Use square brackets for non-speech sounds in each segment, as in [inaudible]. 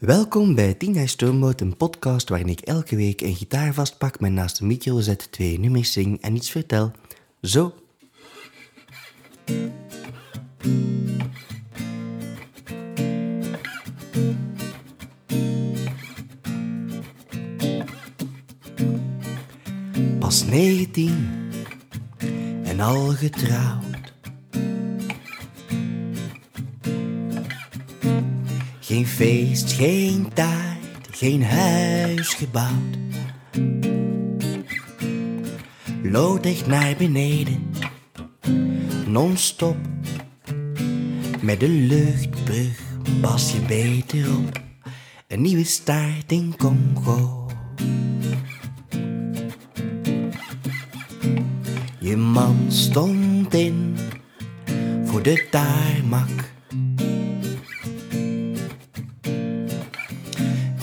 Welkom bij Tina Stoomboot, een podcast waarin ik elke week een gitaar vastpak, mijn naast de micro zet, twee nummers zing en iets vertel. Zo. Pas 19 en al getrouwd. Geen feest, geen taart, geen huis gebouwd. Lood echt naar beneden, non-stop. Met de luchtbrug pas je beter op. Een nieuwe start in Congo. Je man stond in voor de tarmac.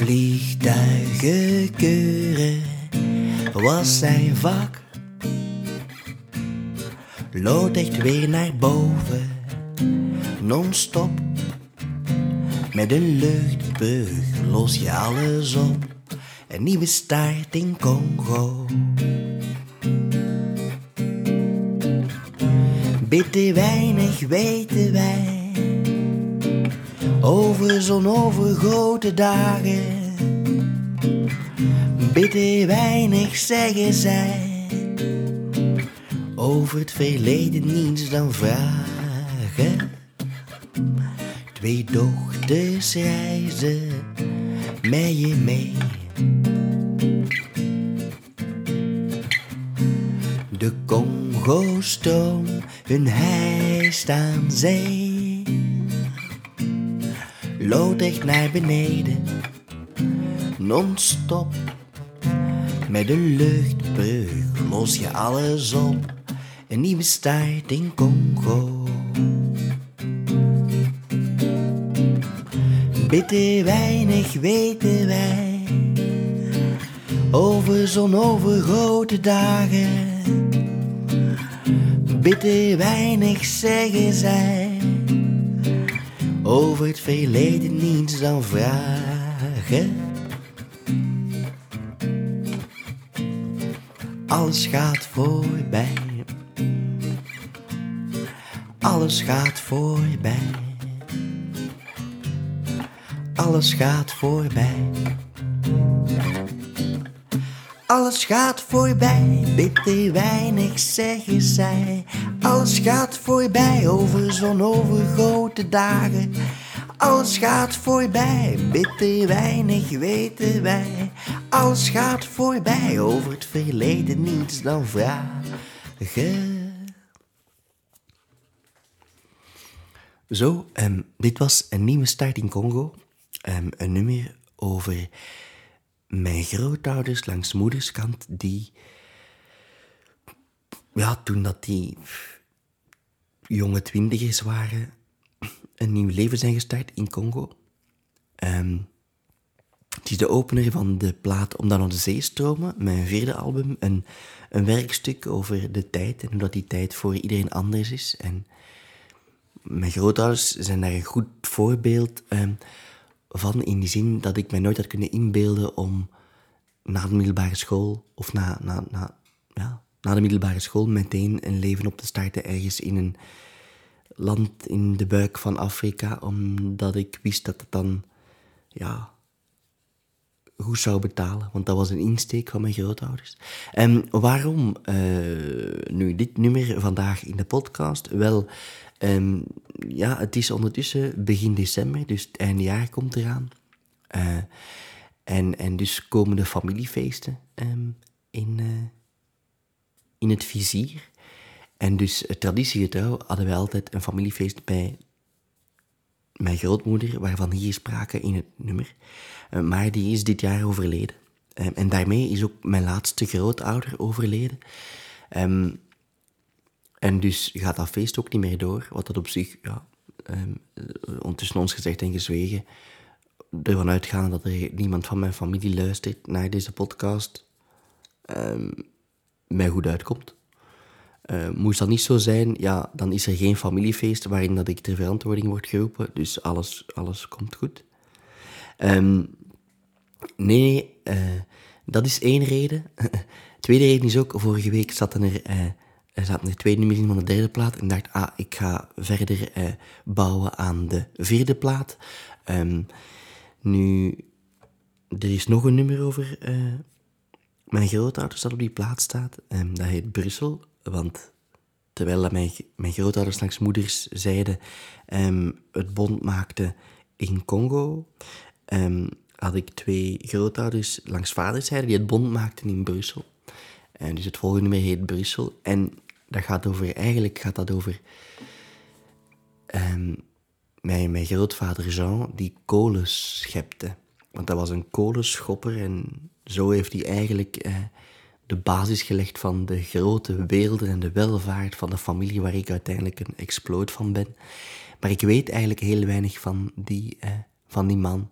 Vliegtuigen keuren was zijn vak. Lood echt weer naar boven, non-stop. Met een luchtbrug los je alles op. Een nieuwe start in Congo. Bitter weinig weten wij over zo'n overgrote dagen. Bitter weinig zeggen zij over het verleden niets dan vragen. Twee dochters reizen met je mee. De Congo-stroom, hun hijst aan zee. Lood echt naar beneden, non-stop. Met een luchtbrug los je alles op. Een nieuwe start in Congo. Bitter weinig weten wij over zo'n overgrote dagen. Bitter weinig zeggen zij over het verleden niets dan vragen. Alles gaat voorbij. Alles gaat voorbij. Alles gaat voorbij. Alles gaat voorbij, bitter weinig zeggen zij. Alles gaat voorbij over zo'n overgrote dagen. Alles gaat voorbij, bitter weinig weten wij. Alles gaat voorbij over het verleden, niets dan vragen. Zo, um, dit was een nieuwe start in Congo. Um, een nummer over mijn grootouders langs moederskant, die... Ja, toen dat die jonge twintigers waren, een nieuw leven zijn gestart in Congo. Um, het is de opener van de plaat Om dan naar de zee stromen, mijn vierde album. Een, een werkstuk over de tijd en hoe dat die tijd voor iedereen anders is. En mijn grootouders zijn daar een goed voorbeeld um, van, in die zin dat ik mij nooit had kunnen inbeelden om na de middelbare school, of na, na, na, ja, na de middelbare school, meteen een leven op te starten ergens in een land in de buik van Afrika, omdat ik wist dat het dan, ja, goed zou betalen. Want dat was een insteek van mijn grootouders. En waarom uh, nu dit nummer vandaag in de podcast? Wel, um, ja, het is ondertussen begin december, dus het eindejaar komt eraan. Uh, en, en dus komen de familiefeesten um, in, uh, in het vizier. En dus traditiegetrouw hadden wij altijd een familiefeest bij mijn grootmoeder, waarvan hier sprake in het nummer. Uh, maar die is dit jaar overleden. Um, en daarmee is ook mijn laatste grootouder overleden. Um, en dus gaat dat feest ook niet meer door, wat dat op zich, ja, um, ondertussen ons gezegd en gezwegen, ervan uitgaan dat er niemand van mijn familie luistert naar deze podcast, mij goed uitkomt. Uh, moest dat niet zo zijn, ja, dan is er geen familiefeest waarin dat ik ter verantwoording word geroepen, dus alles, alles komt goed. Ehm, nee, uh, dat is één reden. [laughs] Tweede reden is ook, vorige week zaten er, uh, er zaten er twee nummers in van de derde plaat. En dacht, ah, ik ga verder bouwen aan de vierde plaat. Um, nu, er is nog een nummer over mijn grootouders dat op die plaat staat. Um, dat heet Brussel, want terwijl mijn, mijn grootouders langs moeders zijde um, het bond maakten in Congo, um, had ik twee grootouders langs vaderszijde die het bond maakten in Brussel. En dus het volgende nummer heet Brussel. En dat gaat over, eigenlijk gaat dat over um, mijn, mijn grootvader Jean, die kolen schepte. Want dat was een kolenschopper en zo heeft hij eigenlijk eh, de basis gelegd van de grote werelden en de welvaart van de familie waar ik uiteindelijk een exploot van ben. Maar ik weet eigenlijk heel weinig van die, uh, van die man.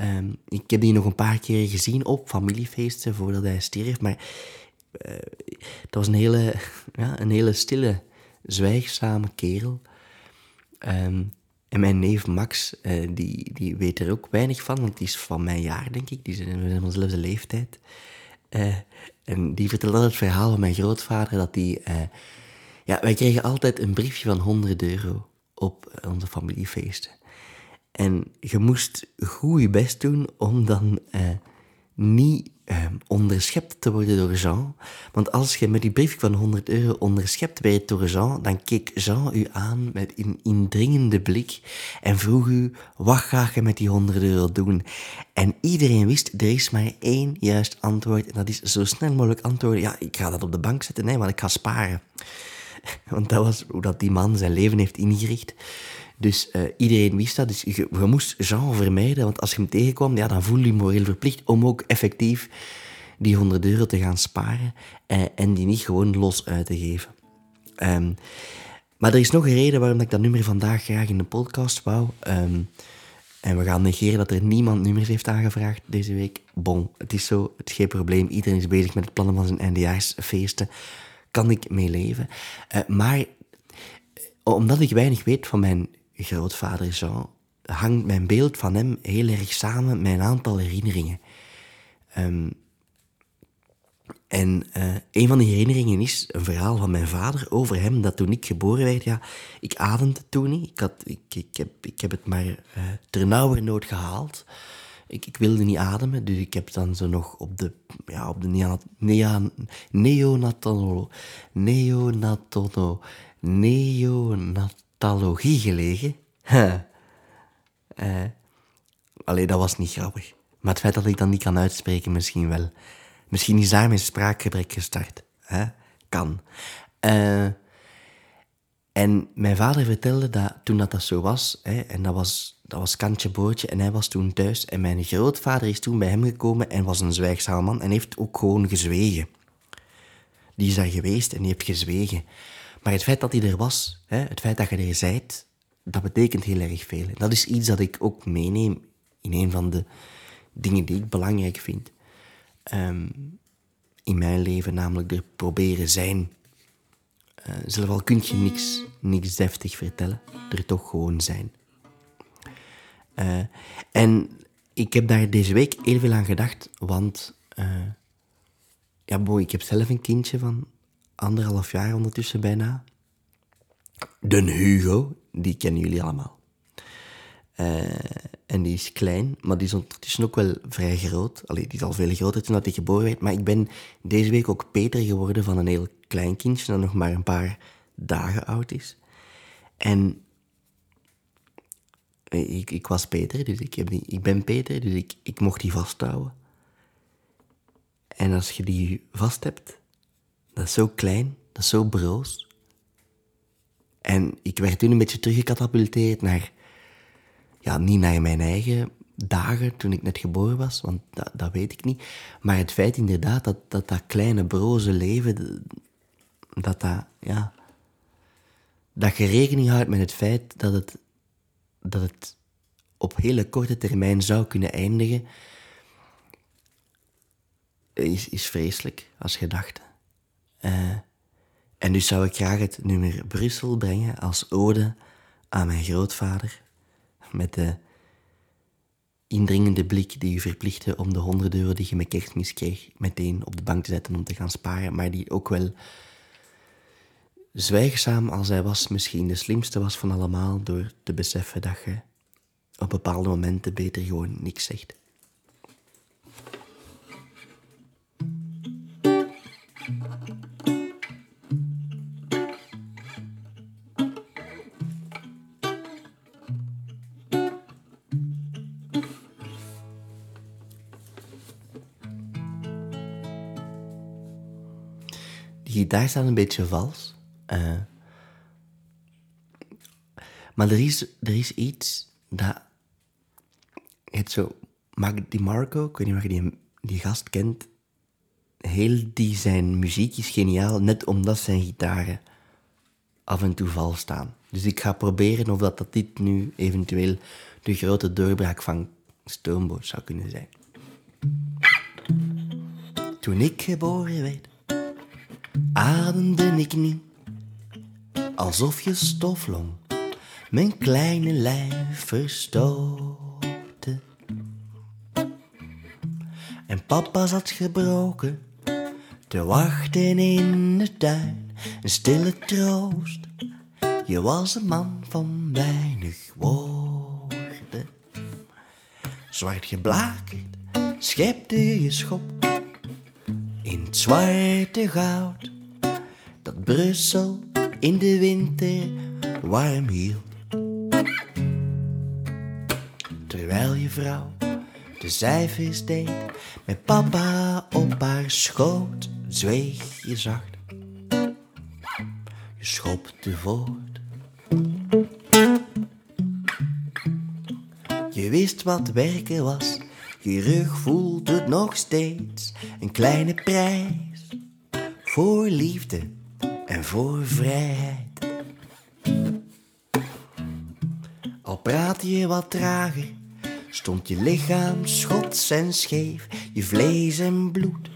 Um, ik heb die nog een paar keer gezien op familiefeesten voordat hij stierf, maar uh, dat was een hele, [laughs] ja, een hele stille, zwijgzame kerel. Um, en mijn neef Max, uh, die, die weet er ook weinig van, want die is van mijn jaar, denk ik. Die zijn van dezelfde leeftijd. En die vertelde het verhaal van mijn grootvader, dat die... Uh, ja, wij kregen altijd een briefje van 100 euro op onze familiefeesten. En je moest goed je best doen om dan niet uh, onderschept te worden door Jean. Want als je met die brief van 100 euro onderschept werd door Jean, dan keek Jean u aan met een indringende blik en vroeg u, wat ga je met die 100 euro doen? En iedereen wist, er is maar één juist antwoord en dat is zo snel mogelijk antwoorden, ja, ik ga dat op de bank zetten, nee, want ik ga sparen. [laughs] Want dat was hoe dat die man zijn leven heeft ingericht. Dus uh, iedereen wist dat. Dus je, moest Jean vermijden, want als je hem tegenkwam, ja, dan voelde je moreel verplicht om ook effectief die 100 euro te gaan sparen uh, en die niet gewoon los uit te geven. Um, maar er is nog een reden waarom ik dat nummer vandaag graag in de podcast wou. Um, en we gaan negeren dat er niemand nummers heeft aangevraagd deze week. Bon, het is zo, het is geen probleem. Iedereen is bezig met het plannen van zijn eindejaarsfeesten. Kan ik mee leven. Uh, maar omdat ik weinig weet van mijn grootvader Jean, hangt mijn beeld van hem heel erg samen met een aantal herinneringen. Um, en uh, een van die herinneringen is een verhaal van mijn vader over hem, dat toen ik geboren werd, ja, ik ademde toen niet. Ik, had, ik, ik, heb, ik heb het maar uh, ternauwernood gehaald. Ik, ik wilde niet ademen, dus ik heb dan zo nog op de, ja, op de nea, neonatolo, neonatono, neonat Talogie gelegen. [laughs] allee, dat was niet grappig. Maar het feit dat ik dat niet kan uitspreken, misschien wel. Misschien is daar mijn spraakgebrek gestart. Hè? Kan. Uh, en mijn vader vertelde dat toen dat, dat zo was, hè, en dat was, dat was kantje boordje, en hij was toen thuis, en mijn grootvader is toen bij hem gekomen en was een zwijgzaam man, en heeft ook gewoon gezwegen. Die is daar geweest en die heeft gezwegen. Maar het feit dat hij er was, hè, het feit dat je er zijt, dat betekent heel erg veel. Dat is iets dat ik ook meeneem in een van de dingen die ik belangrijk vind um, in mijn leven, namelijk er proberen zijn. Uh, zelf al kun je niks, niks deftig vertellen, er toch gewoon zijn. Uh, en ik heb daar deze week heel veel aan gedacht, want uh, ja, boy, ik heb zelf een kindje van anderhalf jaar ondertussen bijna. De Hugo, die kennen jullie allemaal. Uh, en die is klein, maar die is ondertussen ook wel vrij groot. Allee, die is al veel groter toen dat hij geboren werd. Maar ik ben deze week ook Peter geworden van een heel klein kindje dat nog maar een paar dagen oud is. En ik, ik was Peter, dus ik, heb ik ben Peter, dus ik, ik mocht die vasthouden. En als je die vast hebt, dat is zo klein, dat is zo broos. En ik werd toen een beetje teruggecatapulteerd naar, ja, niet naar mijn eigen dagen toen ik net geboren was, want dat, dat weet ik niet. Maar het feit inderdaad dat dat, kleine broze leven, dat dat, ja, dat je rekening houdt met het feit dat het, dat het op hele korte termijn zou kunnen eindigen, is, is vreselijk als gedachte. Uh, en dus zou ik graag het nummer Brussel brengen als ode aan mijn grootvader. Met de, indringende blik die je verplichtte om de honderd euro die je met kerstmis kreeg meteen op de bank te zetten om te gaan sparen, maar die ook wel zwijgzaam als hij was misschien de slimste was van allemaal door te beseffen dat je op bepaalde momenten beter gewoon niks zegt. Gitaar staat een beetje vals. Uh, maar er is, er is iets dat... Het zo... Mark Marco, ik weet niet of je die, die gast kent. Heel die zijn muziek is geniaal, net omdat zijn gitaren af en toe vals staan. Dus ik ga proberen of dat, dat dit nu eventueel de grote doorbraak van Stoomboot zou kunnen zijn. Toen ik geboren werd, ademde ik niet alsof je stoflong mijn kleine lijf verstootte. En papa zat gebroken te wachten in de tuin, een stille troost. Je was een man van weinig woorden. Zwart geblakerd schepte je je schop in het zwarte goud dat Brussel in de winter warm hield. Terwijl je vrouw de cijfers deed, met papa op haar schoot, zweeg je zacht. Je schopte voort. Je wist wat werken was, je rug voelt het nog steeds. Een kleine prijs voor liefde en voor vrijheid. Al praat je wat trager, stond je lichaam schots en scheef, je vlees en bloed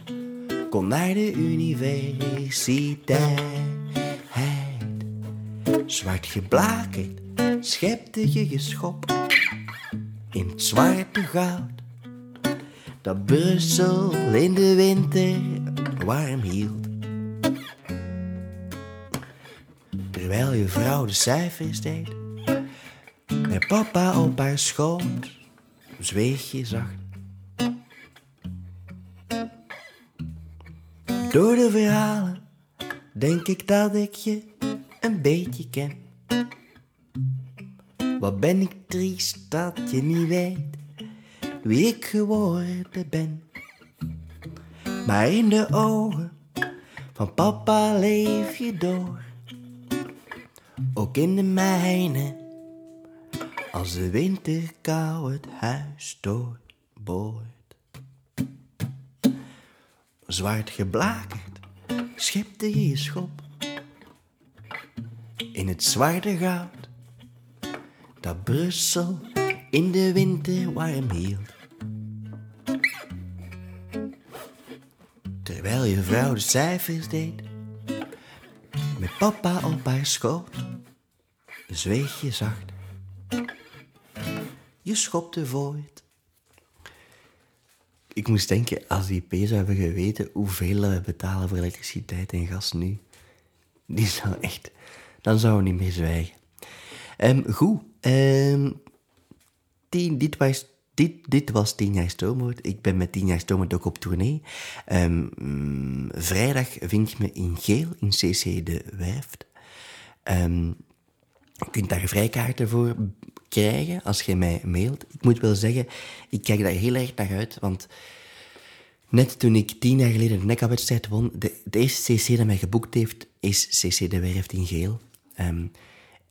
kon naar de universiteit. Zwart geblakerd schepte je je schop in het zwarte goud dat Brussel in de winter warm hield. Terwijl je vrouw de cijfers deed, met papa op haar schoot, zweeg je zacht. Door de verhalen denk ik dat ik je een beetje ken. Wat ben ik triest dat je niet weet wie ik geworden ben. Maar in de ogen van papa leef je door. Ook in de mijne, als de winterkou het huis doorboort. Zwart geblakerd schepte je je schop in het zwarte goud dat Brussel in de winter warm hield. Terwijl je vrouw de cijfers deed, met papa op haar schoot, zweeg je zacht. Je schopte voort. Ik moest denken, als die P zou hebben geweten hoeveel we betalen voor elektriciteit en gas nu, die zou echt, dan zouden we niet meer zwijgen. Um, goed, um, tien, dit was dit, dit was 10 jaar Stoomwoord. Ik ben met 10 jaar Stoomwoord ook op tournee. Um, vrijdag vind je me in Geel, in CC de Werft. Um, je kunt daar vrijkaarten voor krijgen als je mij mailt. Ik moet wel zeggen, ik kijk daar heel erg naar uit, want net toen ik tien jaar geleden de nekka won, de, de, eerste CC dat mij geboekt heeft, is CC de Werft in Geel. Um,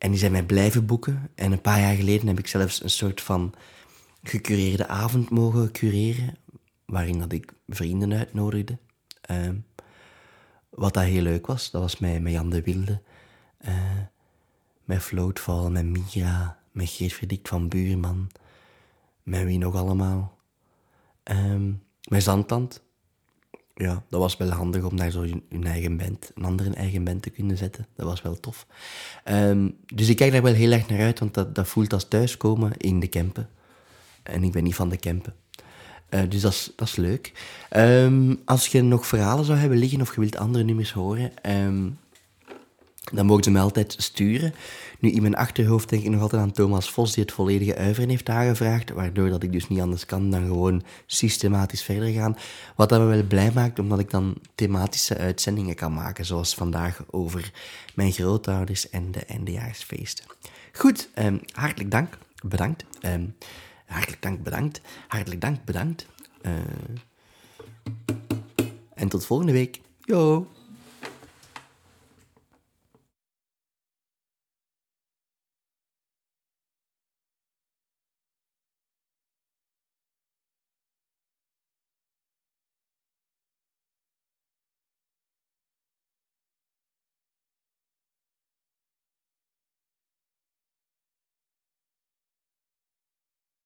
en die zijn mij blijven boeken. En een paar jaar geleden heb ik zelfs een soort van gecureerde avond mogen cureren, waarin dat ik vrienden uitnodigde. Uh, wat dat heel leuk was, dat was met, met Jan de Wilde, uh, met Floatval, met Mira, met Geert Verdikt van Buurman, met wie nog allemaal. Um, met Zandtand. Ja, dat was wel handig om daar zo een eigen band, een andere eigen band te kunnen zetten. Dat was wel tof. Um, dus ik kijk daar wel heel erg naar uit, want dat, dat voelt als thuiskomen in de Kempen. En ik ben niet van de campen. Eh, dus dat is, dat is leuk. Ehm, als je nog verhalen zou hebben liggen of je wilt andere nummers horen, ehm, dan mogen ze me altijd sturen. Nu, in mijn achterhoofd denk ik nog altijd aan Thomas Vos, die het volledige uiveren heeft aangevraagd, waardoor dat ik dus niet anders kan dan gewoon systematisch verder gaan. Wat dat me wel blij maakt, omdat ik dan thematische uitzendingen kan maken, zoals vandaag over mijn grootouders en de eindejaarsfeesten. Goed, um, hartelijk dank, bedankt. Hartelijk dank, bedankt. Hartelijk dank, bedankt. En tot volgende week. Yo!